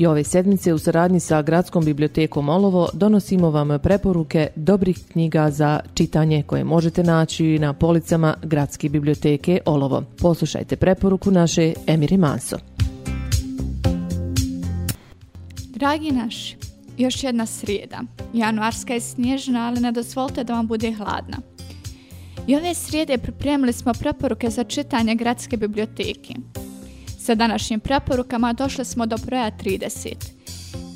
i ove sedmice u saradnji sa Gradskom bibliotekom Olovo donosimo vam preporuke dobrih knjiga za čitanje koje možete naći na policama Gradske biblioteke Olovo. Poslušajte preporuku naše Emiri Manso. Dragi naši, još jedna srijeda. Januarska je snježna, ali ne dozvolite da vam bude hladna. I ove srijede pripremili smo preporuke za čitanje Gradske biblioteke. Sa današnjim preporukama došli smo do broja 30.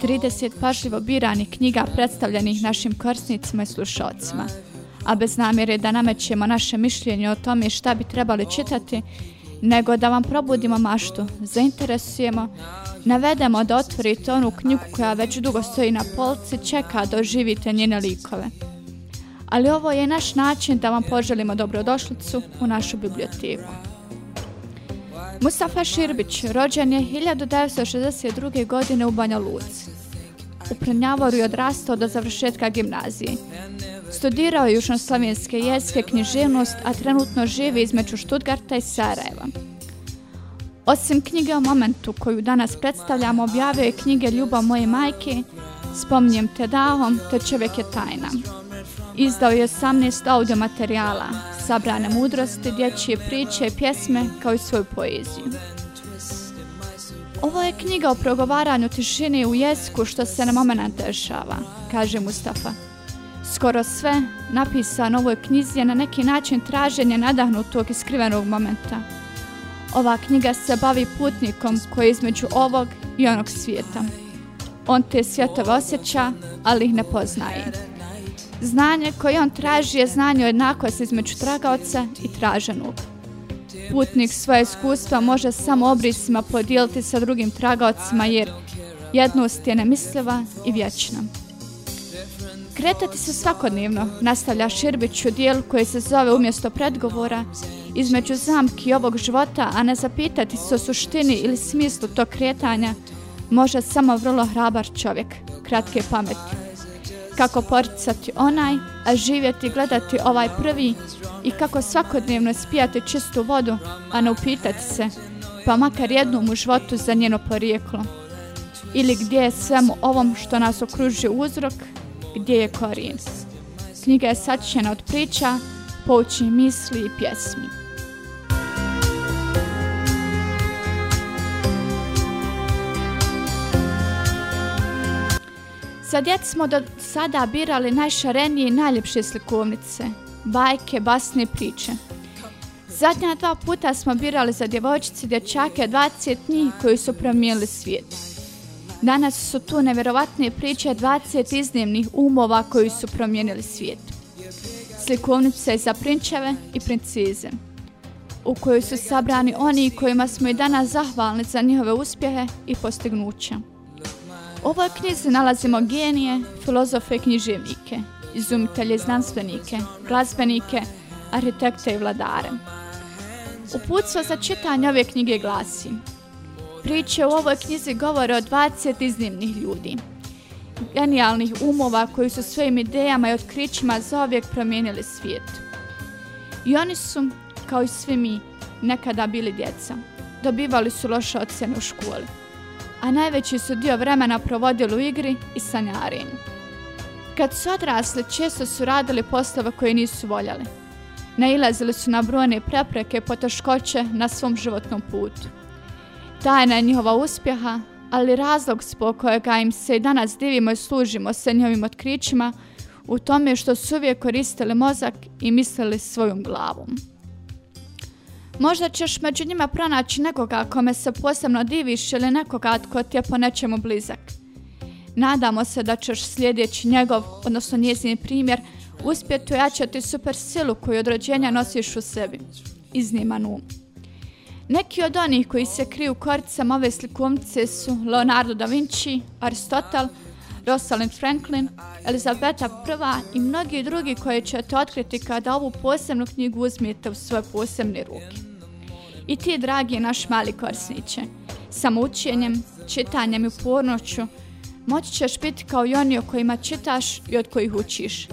30 pažljivo biranih knjiga predstavljenih našim korisnicima i slušalcima. A bez namjere da namećemo naše mišljenje o tome šta bi trebali čitati, nego da vam probudimo maštu, zainteresujemo, navedemo da otvorite onu knjigu koja već dugo stoji na polci, čeka da oživite njene likove. Ali ovo je naš način da vam poželimo dobrodošlicu u našu biblioteku. Mustafa Širbić rođen je 1962. godine u Banja Luci. U Prnjavoru je odrastao do završetka gimnazije. Studirao je južnoslavenske jezike književnost, a trenutno živi između Štutgarta i Sarajeva. Osim knjige o momentu koju danas predstavljamo, objavio je knjige Ljubav moje majke, Spomnijem te davom, te čovjek je tajna. Izdao je 18 audio materijala, sabrane mudrosti, dječje priče, pjesme kao i svoju poeziju. Ovo je knjiga o progovaranju tišine u jesku što se na moment dešava, kaže Mustafa. Skoro sve napisano u ovoj knjizi je na neki način traženje nadahnutog i skrivenog momenta. Ova knjiga se bavi putnikom koji je između ovog i onog svijeta. On te svjetove osjeća, ali ih ne poznaje. Znanje koje on traži je znanje o jednakosti između tragaoca i traženog. Putnik svoje iskustva može samo obrisima podijeliti sa drugim tragaocima jer jednost je nemisliva i vječna. Kretati se svakodnevno nastavlja Širbić u dijelu koji se zove umjesto predgovora između zamki ovog života, a ne zapitati se o suštini ili smislu tog kretanja može samo vrlo hrabar čovjek, kratke pameti kako poricati onaj, a živjeti i gledati ovaj prvi i kako svakodnevno spijati čistu vodu, a ne upitati se, pa makar jednom u životu za njeno porijeklo. Ili gdje je svemu ovom što nas okružuje uzrok, gdje je korijen. Knjiga je sačinjena od priča, poučnih misli i pjesmi. Za smo do sada birali najšarenije i najljepše slikovnice, bajke, basne i priče. Zadnja dva puta smo birali za djevojčice i dječake 20 njih koji su promijenili svijet. Danas su tu nevjerovatne priče 20 iznimnih umova koji su promijenili svijet. Slikovnice za prinčeve i princize u kojoj su sabrani oni kojima smo i danas zahvalni za njihove uspjehe i postignuća ovoj knjizi nalazimo genije, filozofe i književnike, izumitelje i znanstvenike, glazbenike, arhitekte i vladare. Uputstvo za čitanje ove knjige glasi Priče u ovoj knjizi govore o 20 iznimnih ljudi, genijalnih umova koji su svojim idejama i otkrićima zaovijek promijenili svijet. I oni su, kao i svi mi, nekada bili djeca. Dobivali su loše ocjene u školi a najveći su dio vremena provodili u igri i sanjarinju. Kad su odrasli, često su radili poslove koje nisu voljeli. Nailazili su na brojne prepreke i poteškoće na svom životnom putu. Tajna je njihova uspjeha, ali razlog zbog kojega im se i danas divimo i služimo se njihovim otkrićima u tome što su uvijek koristili mozak i mislili svojom glavom. Možda ćeš među njima pronaći nekoga kome se posebno diviš ili nekoga tko ti je po nečemu blizak. Nadamo se da ćeš slijedeći njegov, odnosno njezin primjer, uspjeti ojačati super silu koju od rođenja nosiš u sebi. Izniman um. Neki od onih koji se kriju koricama ove slikumce su Leonardo da Vinci, Aristotel, Rosalind Franklin, Elizabeta I i mnogi drugi koje ćete otkriti kada ovu posebnu knjigu uzmijete u svoje posebne ruke. I ti, dragi naš mali korisniće, mučenjem čitanjem i upornoću, moći ćeš biti kao i oni o kojima čitaš i od kojih učiš.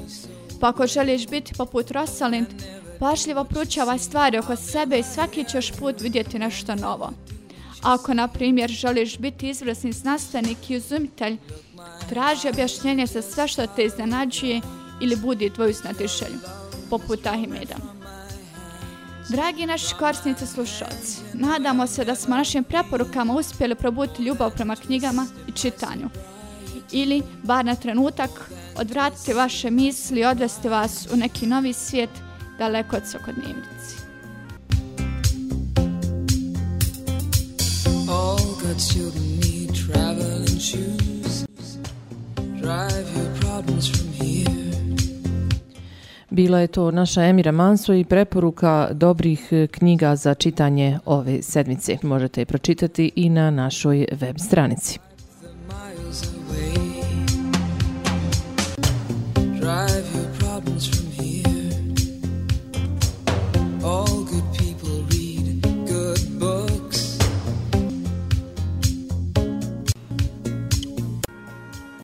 Pa ako želiš biti poput Rosalind, pažljivo pručavaj stvari oko sebe i svaki ćeš put vidjeti nešto novo. Ako, na primjer, želiš biti izvrsni znanstvenik i uzumitelj, Traži objašnjenje za sve što te iznenađuje ili budi tvoju snatišelju, poput Ahimeda. Dragi naši korisnici slušalci, nadamo se da smo našim preporukama uspjeli probuditi ljubav prema knjigama i čitanju. Ili, bar na trenutak, odvratiti vaše misli i odvesti vas u neki novi svijet daleko od svakodnevnici. All good Bila je to naša Emira Manso i preporuka dobrih eh, knjiga za čitanje ove sedmice. Možete je pročitati i na našoj web stranici.